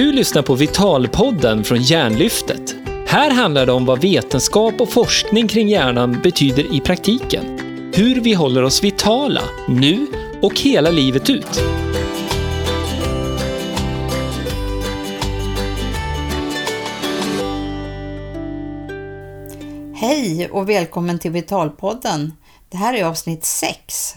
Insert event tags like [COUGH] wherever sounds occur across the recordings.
Du lyssnar på Vitalpodden från Hjärnlyftet. Här handlar det om vad vetenskap och forskning kring hjärnan betyder i praktiken. Hur vi håller oss vitala, nu och hela livet ut. Hej och välkommen till Vitalpodden. Det här är avsnitt 6.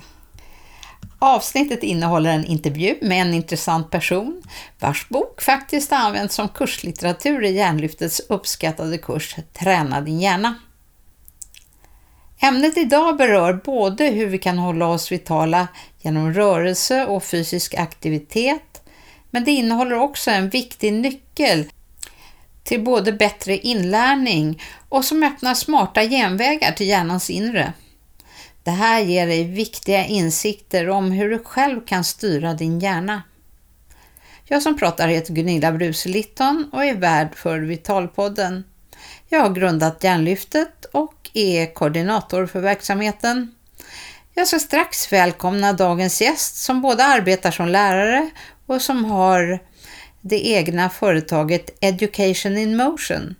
Avsnittet innehåller en intervju med en intressant person vars bok faktiskt används som kurslitteratur i Hjärnlyftets uppskattade kurs Träna din hjärna. Ämnet idag berör både hur vi kan hålla oss vitala genom rörelse och fysisk aktivitet, men det innehåller också en viktig nyckel till både bättre inlärning och som öppnar smarta genvägar till hjärnans inre. Det här ger dig viktiga insikter om hur du själv kan styra din hjärna. Jag som pratar heter Gunilla Bruse Litton och är värd för Vitalpodden. Jag har grundat Hjärnlyftet och är koordinator för verksamheten. Jag ska strax välkomna dagens gäst som både arbetar som lärare och som har det egna företaget Education in Motion.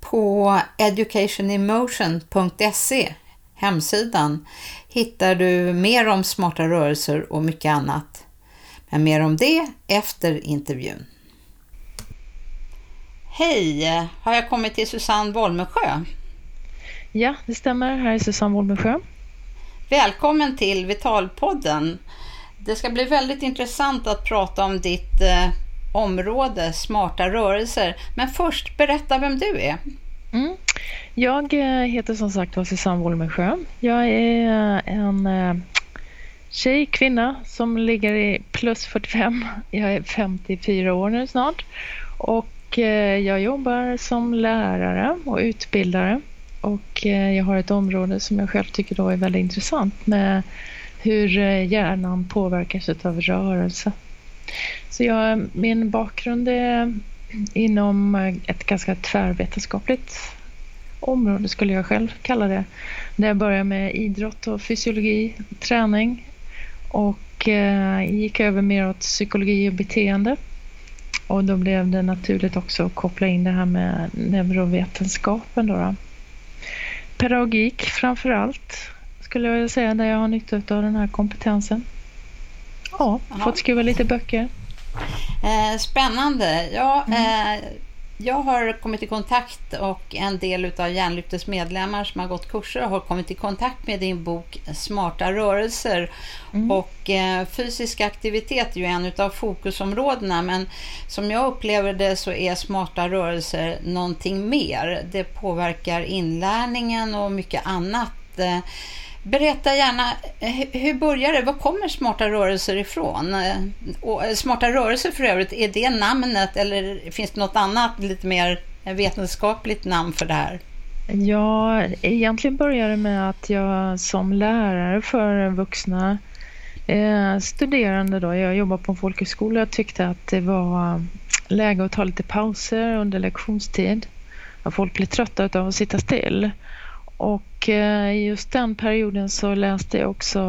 På educationinmotion.se hemsidan hittar du mer om smarta rörelser och mycket annat. Men mer om det efter intervjun. Hej! Har jag kommit till Susanne Wolmesjö? Ja, det stämmer. Här är Susanne Wolmesjö. Välkommen till Vitalpodden. Det ska bli väldigt intressant att prata om ditt eh, område, smarta rörelser. Men först, berätta vem du är. Mm. Jag eh, heter som sagt var Susanne Wolmensjö. Jag är eh, en eh, tjej, kvinna som ligger i plus 45. Jag är 54 år nu snart och jag jobbar som lärare och utbildare och jag har ett område som jag själv tycker då är väldigt intressant med hur hjärnan påverkas av rörelse. Så jag, min bakgrund är inom ett ganska tvärvetenskapligt område skulle jag själv kalla det. Där jag började med idrott och fysiologi, träning och eh, gick över mer åt psykologi och beteende. Och då blev det naturligt också att koppla in det här med neurovetenskapen. Då, då. Pedagogik framför allt skulle jag vilja säga, där jag har nytta av den här kompetensen. Ja, Aha. fått skriva lite böcker. Eh, spännande. Ja, mm. eh, jag har kommit i kontakt och en del av Hjärnlyftets medlemmar som har gått kurser har kommit i kontakt med din bok Smarta rörelser. Mm. Och eh, fysisk aktivitet är ju en av fokusområdena men som jag upplever det så är smarta rörelser någonting mer. Det påverkar inlärningen och mycket annat. Berätta gärna, eh, hur börjar det? Var kommer Smarta rörelser ifrån? Eh, och eh, smarta rörelser för övrigt, är det namnet eller finns det något annat lite mer vetenskapligt namn för det här? Ja, egentligen började det med att jag som lärare för vuxna eh, studerande då, jag jobbar på en folkhögskola, jag tyckte att det var läge att ta lite pauser under lektionstid. Folk blir trötta av att sitta still. Och eh, just den perioden så läste jag också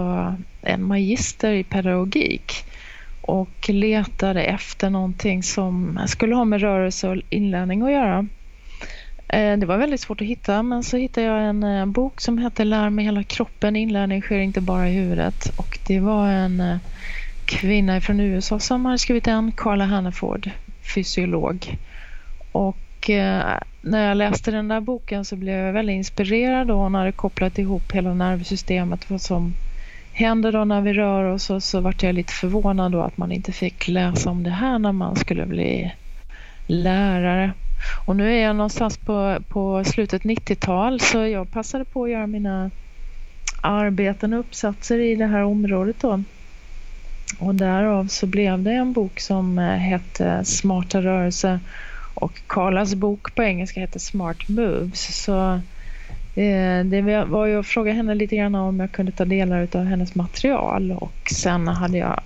en magister i pedagogik och letade efter någonting som skulle ha med rörelse och inlärning att göra. Eh, det var väldigt svårt att hitta men så hittade jag en eh, bok som hette Lär med hela kroppen, inlärning sker inte bara i huvudet och det var en kvinna från USA som hade skrivit den, Carla Hanneford, fysiolog. Och och eh, när jag läste den där boken så blev jag väldigt inspirerad då hon hade kopplat ihop hela nervsystemet vad som händer då när vi rör oss och så vart jag lite förvånad då att man inte fick läsa om det här när man skulle bli lärare. Och nu är jag någonstans på, på slutet 90-tal så jag passade på att göra mina arbeten och uppsatser i det här området då. Och därav så blev det en bok som eh, hette Smarta rörelser och Karlas bok på engelska heter Smart Moves. Så eh, det var ju att fråga henne lite grann om jag kunde ta delar av hennes material och sen hade jag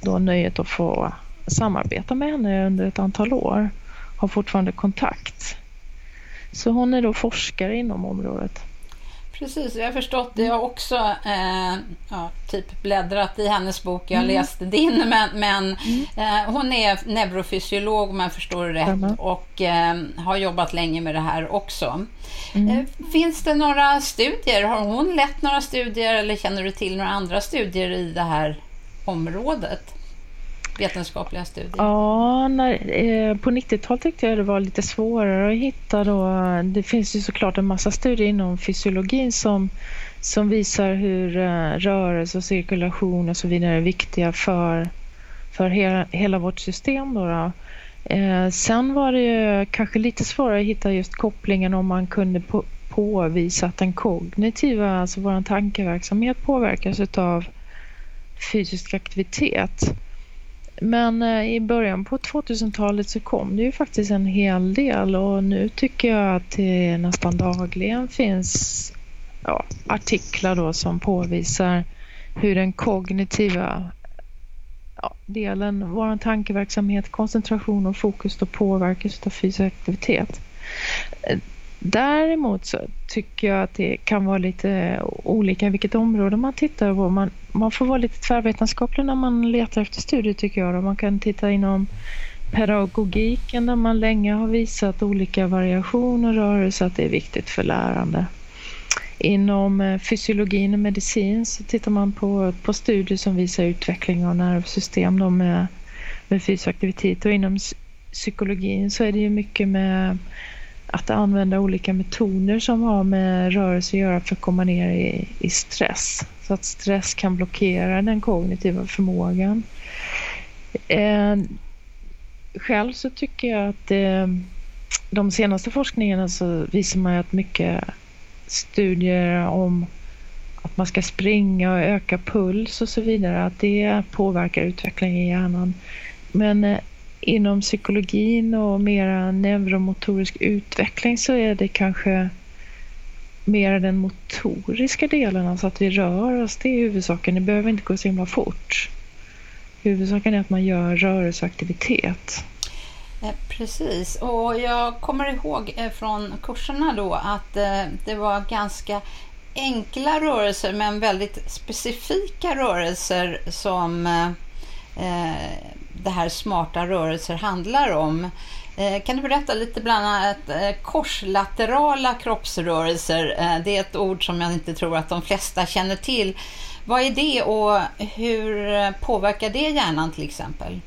då nöjet att få samarbeta med henne under ett antal år. Har fortfarande kontakt. Så hon är då forskare inom området. Precis, jag har förstått det. Jag har också eh, ja, typ bläddrat i hennes bok. Jag har mm. läst din, men, men mm. eh, hon är neurofysiolog om jag förstår det rätt mm. och eh, har jobbat länge med det här också. Mm. Eh, finns det några studier? Har hon lett några studier eller känner du till några andra studier i det här området? Vetenskapliga studier? Ja, när, eh, på 90-talet tyckte jag det var lite svårare att hitta. Då. Det finns ju såklart en massa studier inom fysiologin som, som visar hur eh, rörelse och cirkulation och så vidare är viktiga för, för hela, hela vårt system. Då, då. Eh, sen var det ju kanske lite svårare att hitta just kopplingen om man kunde på, påvisa att den kognitiva, alltså vår tankeverksamhet påverkas av fysisk aktivitet. Men eh, i början på 2000-talet så kom det ju faktiskt en hel del och nu tycker jag att det nästan dagligen finns ja, artiklar då som påvisar hur den kognitiva ja, delen, vår tankeverksamhet, koncentration och fokus då påverkas av fysisk aktivitet. Däremot så tycker jag att det kan vara lite olika vilket område man tittar på. Man, man får vara lite tvärvetenskaplig när man letar efter studier tycker jag. Man kan titta inom pedagogiken där man länge har visat olika variationer och rörelser att det är viktigt för lärande. Inom eh, fysiologin och medicin så tittar man på, på studier som visar utveckling av nervsystem då med, med fysisk aktivitet och inom psykologin så är det ju mycket med att använda olika metoder som har med rörelse att göra för att komma ner i, i stress. Så att stress kan blockera den kognitiva förmågan. Eh, själv så tycker jag att eh, de senaste forskningarna så visar man att mycket studier om att man ska springa och öka puls och så vidare, att det påverkar utvecklingen i hjärnan. Men eh, inom psykologin och mera neuromotorisk utveckling så är det kanske mer den motoriska delen, alltså att vi rör oss, det är huvudsaken. Det behöver inte gå så himla fort. Huvudsaken är att man gör rörelseaktivitet. Eh, precis, och jag kommer ihåg eh, från kurserna då att eh, det var ganska enkla rörelser men väldigt specifika rörelser som det här smarta rörelser handlar om. Eh, kan du berätta lite bland annat eh, korslaterala kroppsrörelser? Eh, det är ett ord som jag inte tror att de flesta känner till. Vad är det och hur påverkar det hjärnan till exempel?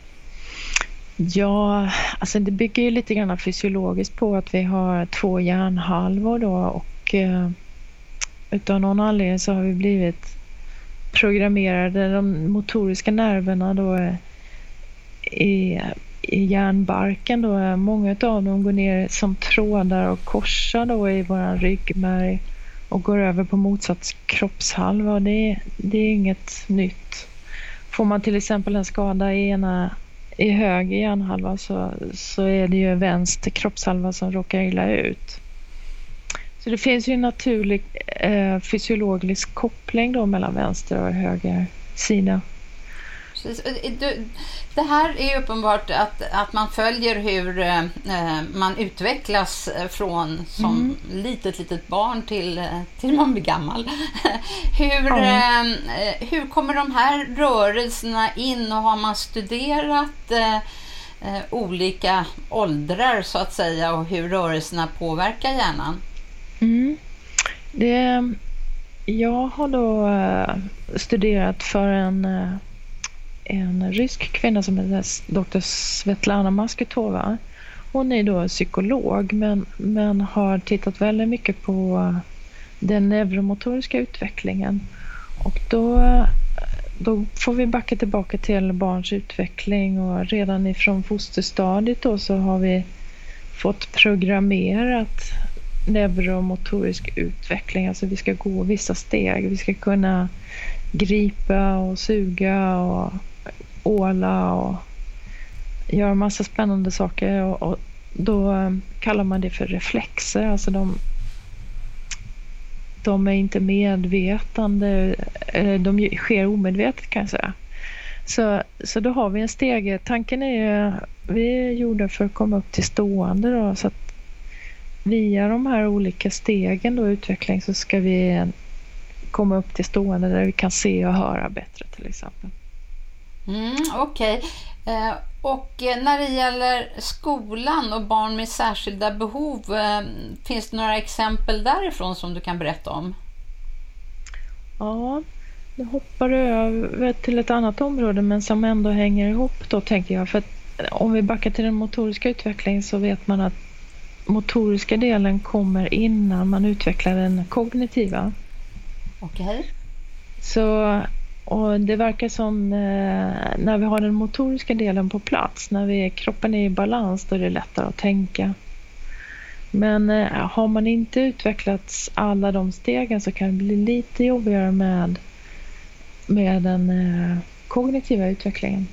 Ja, alltså det bygger ju lite grann fysiologiskt på att vi har två hjärnhalvor då och eh, utav någon anledning så har vi blivit programmerade. De motoriska nerverna då i, i järnbarken. Då. Många av dem går ner som trådar och korsar då i vår ryggmärg och går över på motsatt kroppshalva. Det, det är inget nytt. Får man till exempel en skada i, ena, i höger hjärnhalva så, så är det ju vänster kroppshalva som råkar illa ut. Så det finns ju en naturlig eh, fysiologisk koppling då mellan vänster och höger sida. Det här är uppenbart att, att man följer hur eh, man utvecklas från som mm. litet, litet barn till, till man blir gammal. [LAUGHS] hur, mm. eh, hur kommer de här rörelserna in och har man studerat eh, eh, olika åldrar så att säga och hur rörelserna påverkar hjärnan? Mm. Det, jag har då eh, studerat för en eh, en rysk kvinna som heter Dr. Svetlana Maskutova. Hon är då psykolog men, men har tittat väldigt mycket på den neuromotoriska utvecklingen. Och då, då får vi backa tillbaka till barns utveckling och redan ifrån fosterstadiet då så har vi fått programmerat neuromotorisk utveckling. Alltså vi ska gå vissa steg. Vi ska kunna gripa och suga och åla och göra massa spännande saker. Och, och då eh, kallar man det för reflexer. Alltså de, de är inte medvetande, de sker omedvetet kan jag säga. Så, så då har vi en stege. Tanken är ju, vi är gjorda för att komma upp till stående då, så att via de här olika stegen då utveckling så ska vi komma upp till stående där vi kan se och höra bättre till exempel. Mm, Okej. Okay. Eh, och när det gäller skolan och barn med särskilda behov, eh, finns det några exempel därifrån som du kan berätta om? Ja, nu hoppar du över till ett annat område men som ändå hänger ihop då tänker jag. För om vi backar till den motoriska utvecklingen så vet man att motoriska delen kommer innan man utvecklar den kognitiva. Okej. Okay. Så och det verkar som eh, när vi har den motoriska delen på plats, när vi, kroppen är i balans, då är det lättare att tänka. Men eh, har man inte utvecklat alla de stegen så kan det bli lite jobbigare med, med den eh, kognitiva utvecklingen.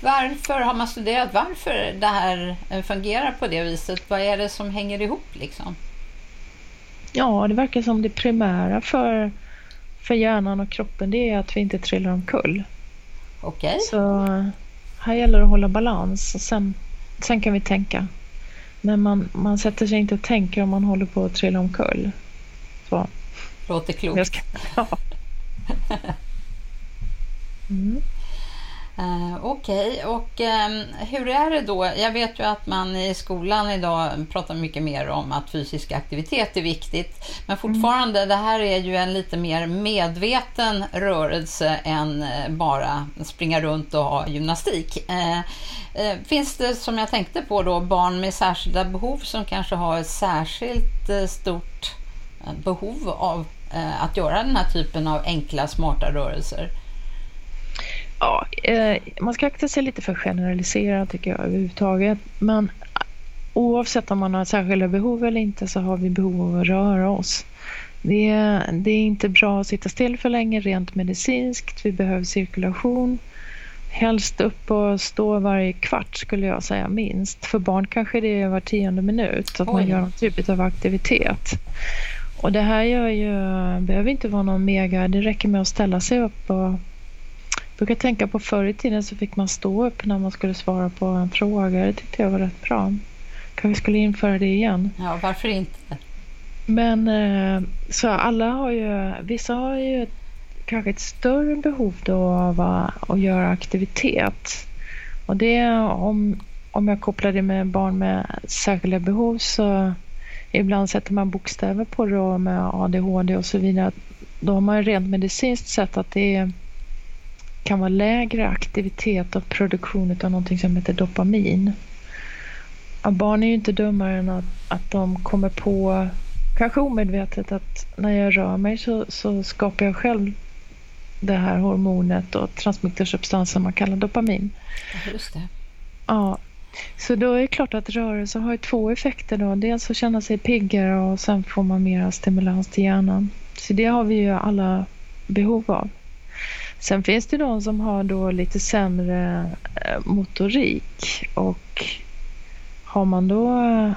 Varför har man studerat varför det här eh, fungerar på det viset? Vad är det som hänger ihop liksom? Ja, det verkar som det primära för, för hjärnan och kroppen det är att vi inte trillar omkull. Okej. Okay. Så här gäller det att hålla balans och sen, sen kan vi tänka. Men man, man sätter sig inte och tänker om man håller på att trilla omkull. Så. Låter klokt. Ska, [LAUGHS] ja. [LAUGHS] mm. Eh, Okej, okay. och eh, hur är det då? Jag vet ju att man i skolan idag pratar mycket mer om att fysisk aktivitet är viktigt. Men fortfarande, mm. det här är ju en lite mer medveten rörelse än eh, bara springa runt och ha gymnastik. Eh, eh, finns det, som jag tänkte på då, barn med särskilda behov som kanske har ett särskilt eh, stort behov av att göra den här typen av enkla, smarta rörelser? Eh, man ska akta sig lite för att generalisera tycker jag överhuvudtaget. Men oavsett om man har särskilda behov eller inte så har vi behov av att röra oss. Det är, det är inte bra att sitta still för länge rent medicinskt. Vi behöver cirkulation. Helst upp och stå varje kvart skulle jag säga minst. För barn kanske det är var tionde minut att Oj. man gör någon typ av aktivitet. Och det här gör ju, behöver inte vara någon mega, det räcker med att ställa sig upp och brukar tänka på förr i tiden så fick man stå upp när man skulle svara på en fråga. Det tyckte jag var rätt bra. Kanske skulle införa det igen. Ja, varför inte? Men eh, så alla har ju, vissa har ju kanske ett större behov då av att göra aktivitet. Och det om, om jag kopplar det med barn med särskilda behov så ibland sätter man bokstäver på det med ADHD och så vidare. Då har man rent medicinskt sett att det är kan vara lägre aktivitet och produktion av någonting som heter dopamin. Ja, barn är ju inte dummare än att, att de kommer på, kanske omedvetet, att när jag rör mig så, så skapar jag själv det här hormonet och transmittersubstansen man kallar dopamin. Just det. Ja, så då är det klart att rörelse har två effekter. Då. Dels att känna sig piggare och sen får man mera stimulans till hjärnan. Så det har vi ju alla behov av. Sen finns det de som har då lite sämre eh, motorik och har man då eh,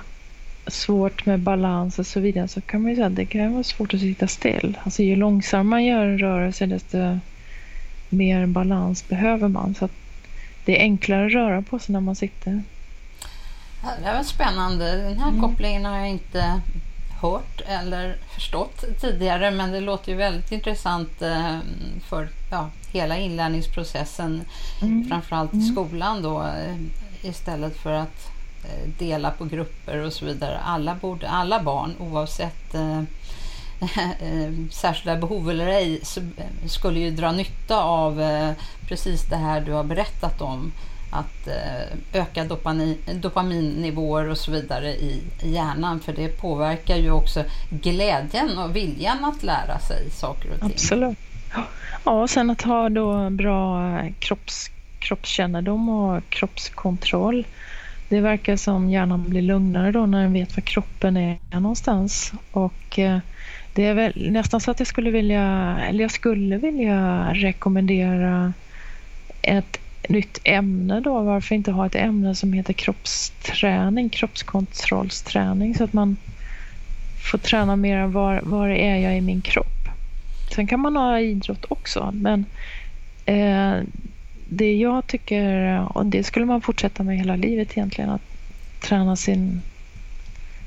svårt med balans och så vidare så kan man ju säga att det kan vara svårt att sitta still. Alltså ju långsammare man gör en rörelse desto mer balans behöver man. Så det är enklare att röra på sig när man sitter. Det var spännande. Den här mm. kopplingen har jag inte hört eller förstått tidigare men det låter ju väldigt intressant eh, för ja, hela inlärningsprocessen, mm. framförallt i mm. skolan då, eh, istället för att eh, dela på grupper och så vidare. Alla, borde, alla barn oavsett eh, [LAUGHS] särskilda behov eller ej skulle ju dra nytta av precis det här du har berättat om att eh, öka dopamin, dopaminnivåer och så vidare i hjärnan för det påverkar ju också glädjen och viljan att lära sig saker och ting. Absolut. Ja, och sen att ha då bra kropps, kroppskännedom och kroppskontroll. Det verkar som hjärnan blir lugnare då när den vet var kroppen är någonstans. Och eh, det är väl nästan så att jag skulle vilja, eller jag skulle vilja rekommendera ett nytt ämne då. Varför inte ha ett ämne som heter kroppsträning, kroppskontrollsträning så att man får träna mer var, var är jag i min kropp. Sen kan man ha idrott också men eh, det jag tycker, och det skulle man fortsätta med hela livet egentligen, att träna sin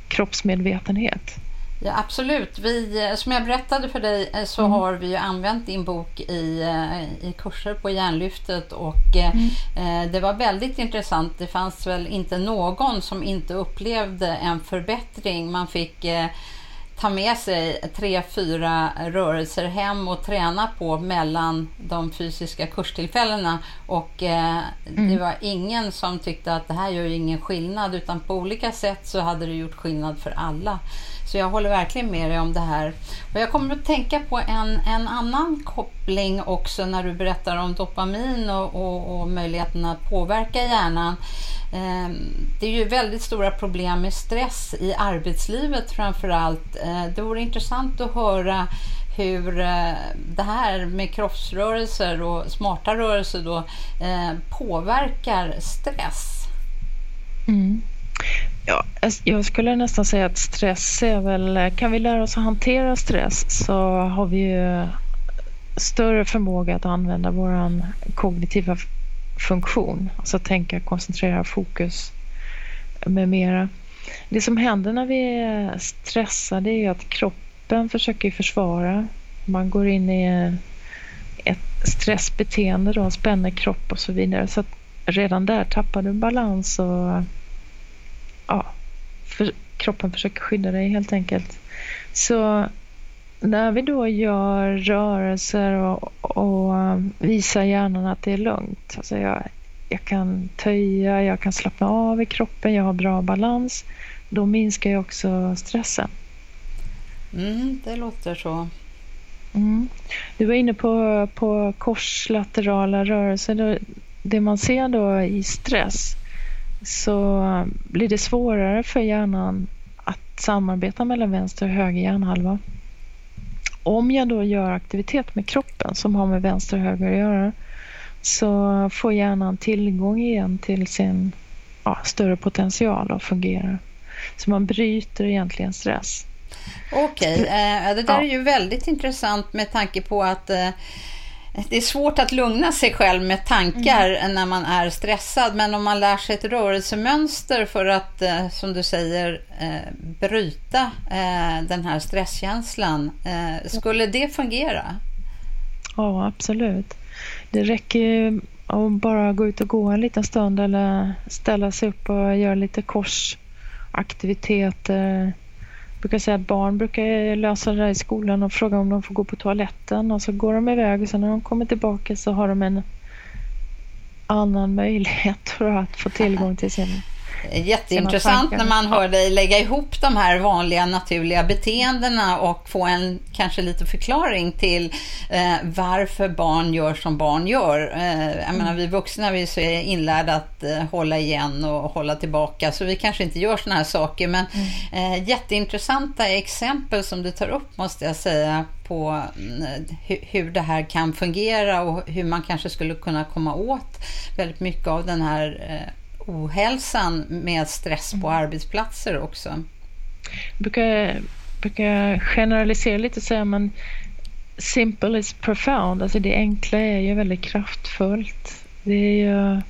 kroppsmedvetenhet. Ja, absolut. Vi, eh, som jag berättade för dig eh, så mm. har vi ju använt din bok i, eh, i kurser på Hjärnlyftet och mm. eh, det var väldigt intressant. Det fanns väl inte någon som inte upplevde en förbättring. Man fick eh, ta med sig tre, fyra rörelser hem och träna på mellan de fysiska kurstillfällena. Och eh, mm. det var ingen som tyckte att det här gör ingen skillnad utan på olika sätt så hade det gjort skillnad för alla. Så jag håller verkligen med dig om det här. Och jag kommer att tänka på en, en annan koppling också när du berättar om dopamin och, och, och möjligheten att påverka hjärnan. Ehm, det är ju väldigt stora problem med stress i arbetslivet framförallt. Ehm, det vore intressant att höra hur eh, det här med kroppsrörelser och smarta rörelser då eh, påverkar stress. Mm. Ja, jag skulle nästan säga att stress är väl, kan vi lära oss att hantera stress så har vi ju större förmåga att använda vår kognitiva funktion. Alltså tänka, koncentrera, fokus med mera. Det som händer när vi är stressade är att kroppen försöker försvara. Man går in i ett stressbeteende då, spänner kropp och så vidare. Så redan där tappar du balans och ja, för, kroppen försöker skydda dig helt enkelt. Så när vi då gör rörelser och, och um, visar hjärnan att det är lugnt. Alltså jag, jag kan töja, jag kan slappna av i kroppen, jag har bra balans. Då minskar ju också stressen. Mm, det låter så. Mm. Du var inne på, på korslaterala rörelser. Det man ser då i stress så blir det svårare för hjärnan att samarbeta mellan vänster och höger hjärnhalva. Om jag då gör aktivitet med kroppen som har med vänster och höger att göra så får hjärnan tillgång igen till sin ja, större potential och fungerar. Så man bryter egentligen stress. Okej, okay. eh, det där är ju väldigt intressant med tanke på att eh, det är svårt att lugna sig själv med tankar mm. när man är stressad, men om man lär sig ett rörelsemönster för att, eh, som du säger, eh, bryta eh, den här stresskänslan, skulle det fungera? Ja, absolut. Det räcker att bara gå ut och gå en liten stund eller ställa sig upp och göra lite korsaktiviteter brukar säga att barn brukar lösa det där i skolan och fråga om de får gå på toaletten och så går de iväg och sen när de kommer tillbaka så har de en annan möjlighet att få tillgång till sin Jätteintressant när man hör dig lägga ihop de här vanliga naturliga beteendena och få en kanske lite förklaring till eh, varför barn gör som barn gör. Eh, jag mm. menar, vi vuxna vi är så inlärda att eh, hålla igen och hålla tillbaka så vi kanske inte gör sådana här saker men mm. eh, jätteintressanta exempel som du tar upp måste jag säga på mm, hur det här kan fungera och hur man kanske skulle kunna komma åt väldigt mycket av den här eh, ohälsan med stress på mm. arbetsplatser också. Jag brukar, brukar generalisera lite och säga men simple is profound, alltså det enkla är ju väldigt kraftfullt. Det är ju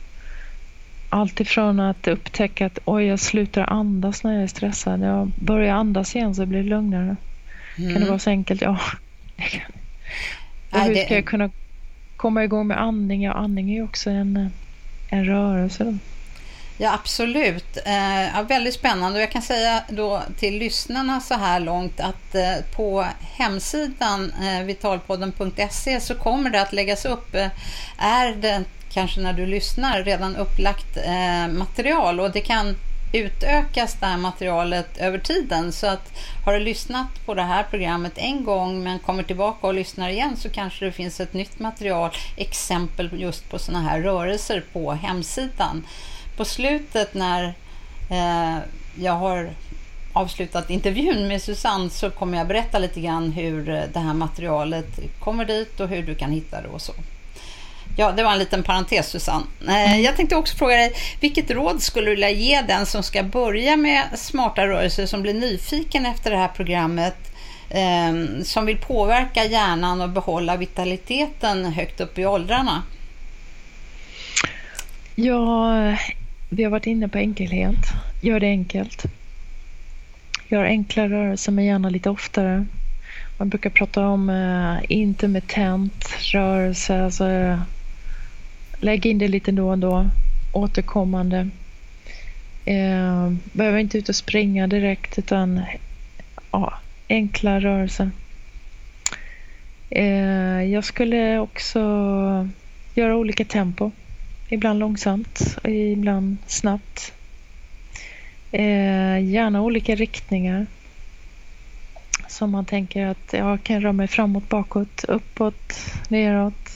alltifrån att upptäcka att oj, jag slutar andas när jag är stressad. Jag börjar andas igen så blir det lugnare. Mm. Kan det mm. vara så enkelt? Ja. Och hur ska jag kunna komma igång med andning? Ja, andning är ju också en, en rörelse. Ja, absolut. Eh, ja, väldigt spännande. Och jag kan säga då till lyssnarna så här långt att eh, på hemsidan eh, vitalpodden.se så kommer det att läggas upp, eh, är det kanske när du lyssnar, redan upplagt eh, material och det kan utökas det här materialet över tiden. Så att har du lyssnat på det här programmet en gång men kommer tillbaka och lyssnar igen så kanske det finns ett nytt material, exempel just på sådana här rörelser på hemsidan på slutet när eh, jag har avslutat intervjun med Susanne så kommer jag berätta lite grann hur eh, det här materialet kommer dit och hur du kan hitta det och så. Ja, det var en liten parentes Susanne. Eh, jag tänkte också fråga dig, vilket råd skulle du vilja ge den som ska börja med smarta rörelser, som blir nyfiken efter det här programmet, eh, som vill påverka hjärnan och behålla vitaliteten högt upp i åldrarna? Ja, vi har varit inne på enkelhet. Gör det enkelt. gör enkla rörelser men gärna lite oftare. Man brukar prata om eh, intermittent rörelse, alltså eh, lägg in det lite då och då, återkommande. Eh, behöver inte ut och springa direkt utan ja, enkla rörelser. Eh, jag skulle också göra olika tempo. Ibland långsamt, ibland snabbt. Eh, gärna olika riktningar. Så man tänker att jag kan röra mig framåt, bakåt, uppåt, neråt,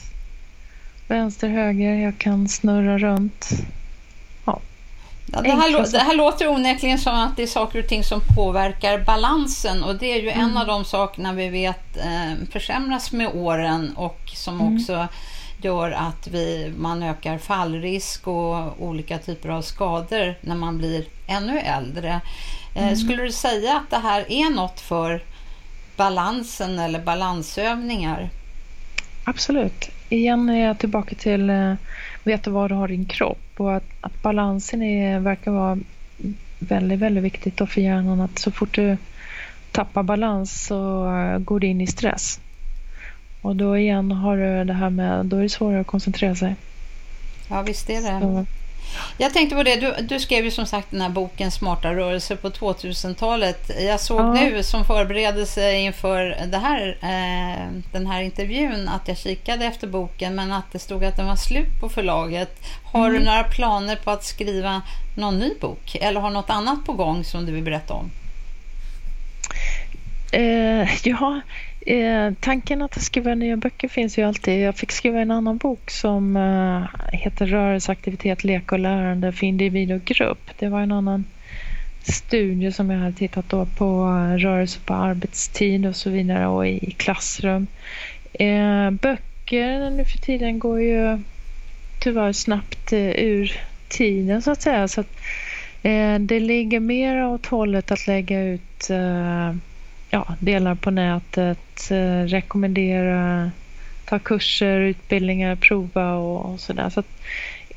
vänster, höger. Jag kan snurra runt. Ja. ja det, här, det här låter onekligen som att det är saker och ting som påverkar balansen och det är ju mm. en av de sakerna vi vet eh, försämras med åren och som mm. också gör att vi, man ökar fallrisk och olika typer av skador när man blir ännu äldre. Eh, mm. Skulle du säga att det här är något för balansen eller balansövningar? Absolut. Igen är jag tillbaka till eh, veta var du har din kropp och att, att balansen är, verkar vara väldigt, väldigt viktigt för hjärnan. Att så fort du tappar balans så går du in i stress. Och då igen har du det här med, då är det svårare att koncentrera sig. Ja, visst är det. Så. Jag tänkte på det, du, du, skrev ju som sagt den här boken Smarta rörelser på 2000-talet. Jag såg ja. nu som förberedelse inför det här, eh, den här intervjun att jag kikade efter boken men att det stod att den var slut på förlaget. Har mm. du några planer på att skriva någon ny bok eller har något annat på gång som du vill berätta om? Eh, ja, Eh, tanken att skriva nya böcker finns ju alltid. Jag fick skriva en annan bok som eh, heter Rörelseaktivitet, lek och lärande för individ och grupp. Det var en annan studie som jag hade tittat då på rörelse på arbetstid och så vidare och i klassrum. Eh, böcker nu för tiden går ju tyvärr snabbt eh, ur tiden så att säga. Så att, eh, det ligger mer åt hållet att lägga ut eh, ja, delar på nätet, eh, rekommendera, ta kurser, utbildningar, prova och, och sådär. Så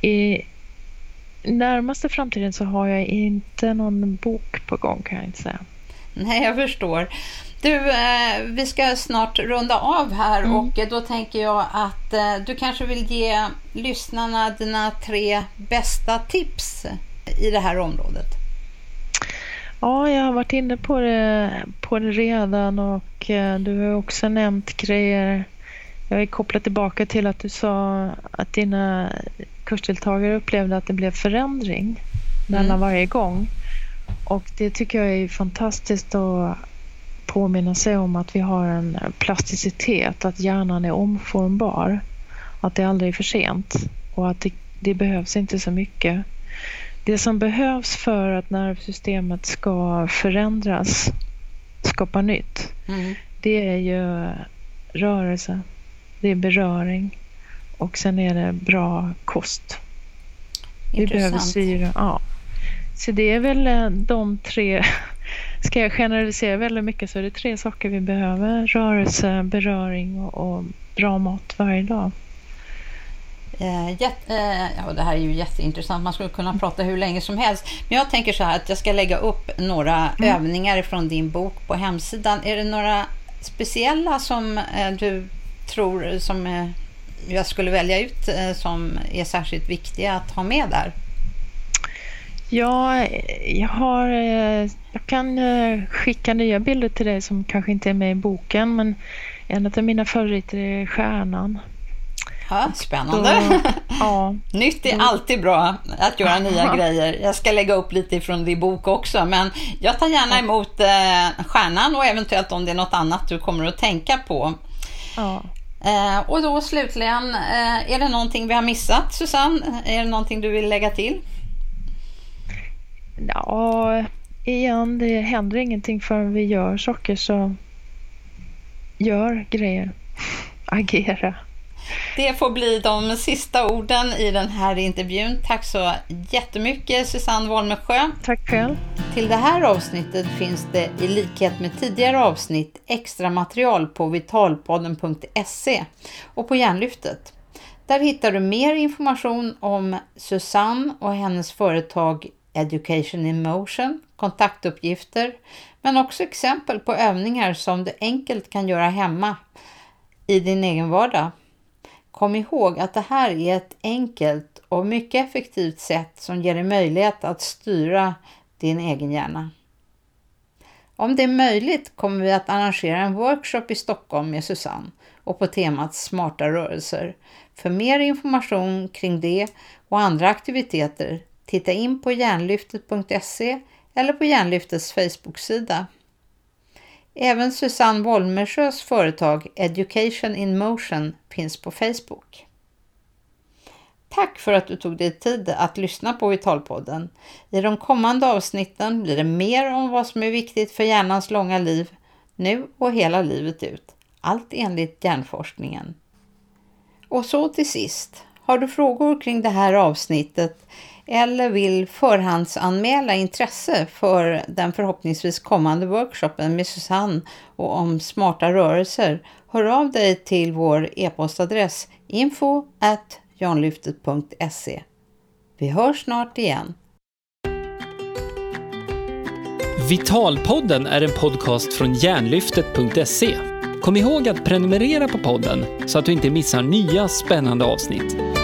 i närmaste framtiden så har jag inte någon bok på gång kan jag inte säga. Nej, jag förstår. Du, eh, vi ska snart runda av här mm. och då tänker jag att eh, du kanske vill ge lyssnarna dina tre bästa tips i det här området. Ja, jag har varit inne på det, på det redan och eh, du har också nämnt grejer. Jag är kopplat tillbaka till att du sa att dina kursdeltagare upplevde att det blev förändring mellan mm. varje gång. Och det tycker jag är fantastiskt att påminna sig om att vi har en plasticitet, att hjärnan är omformbar. Att det aldrig är för sent och att det, det behövs inte så mycket. Det som behövs för att nervsystemet ska förändras, skapa nytt, mm. det är ju rörelse, det är beröring och sen är det bra kost. Vi behöver syre. Ja. Så det är väl eh, de tre, [LAUGHS] ska jag generalisera väldigt mycket så är det tre saker vi behöver. Rörelse, beröring och, och bra mat varje dag. Eh, jätte, eh, ja, det här är ju jätteintressant, man skulle kunna prata hur länge som helst. Men jag tänker så här att jag ska lägga upp några mm. övningar från din bok på hemsidan. Är det några speciella som eh, du tror som eh, jag skulle välja ut eh, som är särskilt viktiga att ha med där? Ja, jag, har, eh, jag kan skicka nya bilder till dig som kanske inte är med i boken, men en av mina favoriter är stjärnan. Ja, spännande. Då, ja. [LAUGHS] Nytt är alltid bra att göra [LAUGHS] nya grejer. Jag ska lägga upp lite ifrån din bok också, men jag tar gärna emot eh, stjärnan och eventuellt om det är något annat du kommer att tänka på. Ja. Eh, och då slutligen, eh, är det någonting vi har missat Susanne? Är det någonting du vill lägga till? Ja, igen, det händer ingenting förrän vi gör saker så gör grejer. [LAUGHS] Agera. Det får bli de sista orden i den här intervjun. Tack så jättemycket Susanne Wolmesjö. Tack själv. Till det här avsnittet finns det i likhet med tidigare avsnitt extra material på vitalpodden.se och på Hjärnlyftet. Där hittar du mer information om Susanne och hennes företag Education in Motion, kontaktuppgifter, men också exempel på övningar som du enkelt kan göra hemma i din egen vardag. Kom ihåg att det här är ett enkelt och mycket effektivt sätt som ger dig möjlighet att styra din egen hjärna. Om det är möjligt kommer vi att arrangera en workshop i Stockholm med Susanne och på temat smarta rörelser. För mer information kring det och andra aktiviteter titta in på hjärnlyftet.se eller på Hjärnlyftets Facebook-sida. Även Susanne Wolmersjös företag Education in Motion finns på Facebook. Tack för att du tog dig tid att lyssna på Vitalpodden. I de kommande avsnitten blir det mer om vad som är viktigt för hjärnans långa liv, nu och hela livet ut. Allt enligt hjärnforskningen. Och så till sist, har du frågor kring det här avsnittet eller vill förhandsanmäla intresse för den förhoppningsvis kommande workshopen med Susanne och om smarta rörelser, hör av dig till vår e-postadress info at janlyftet.se. Vi hörs snart igen. Vitalpodden är en podcast från hjärnlyftet.se. Kom ihåg att prenumerera på podden så att du inte missar nya spännande avsnitt.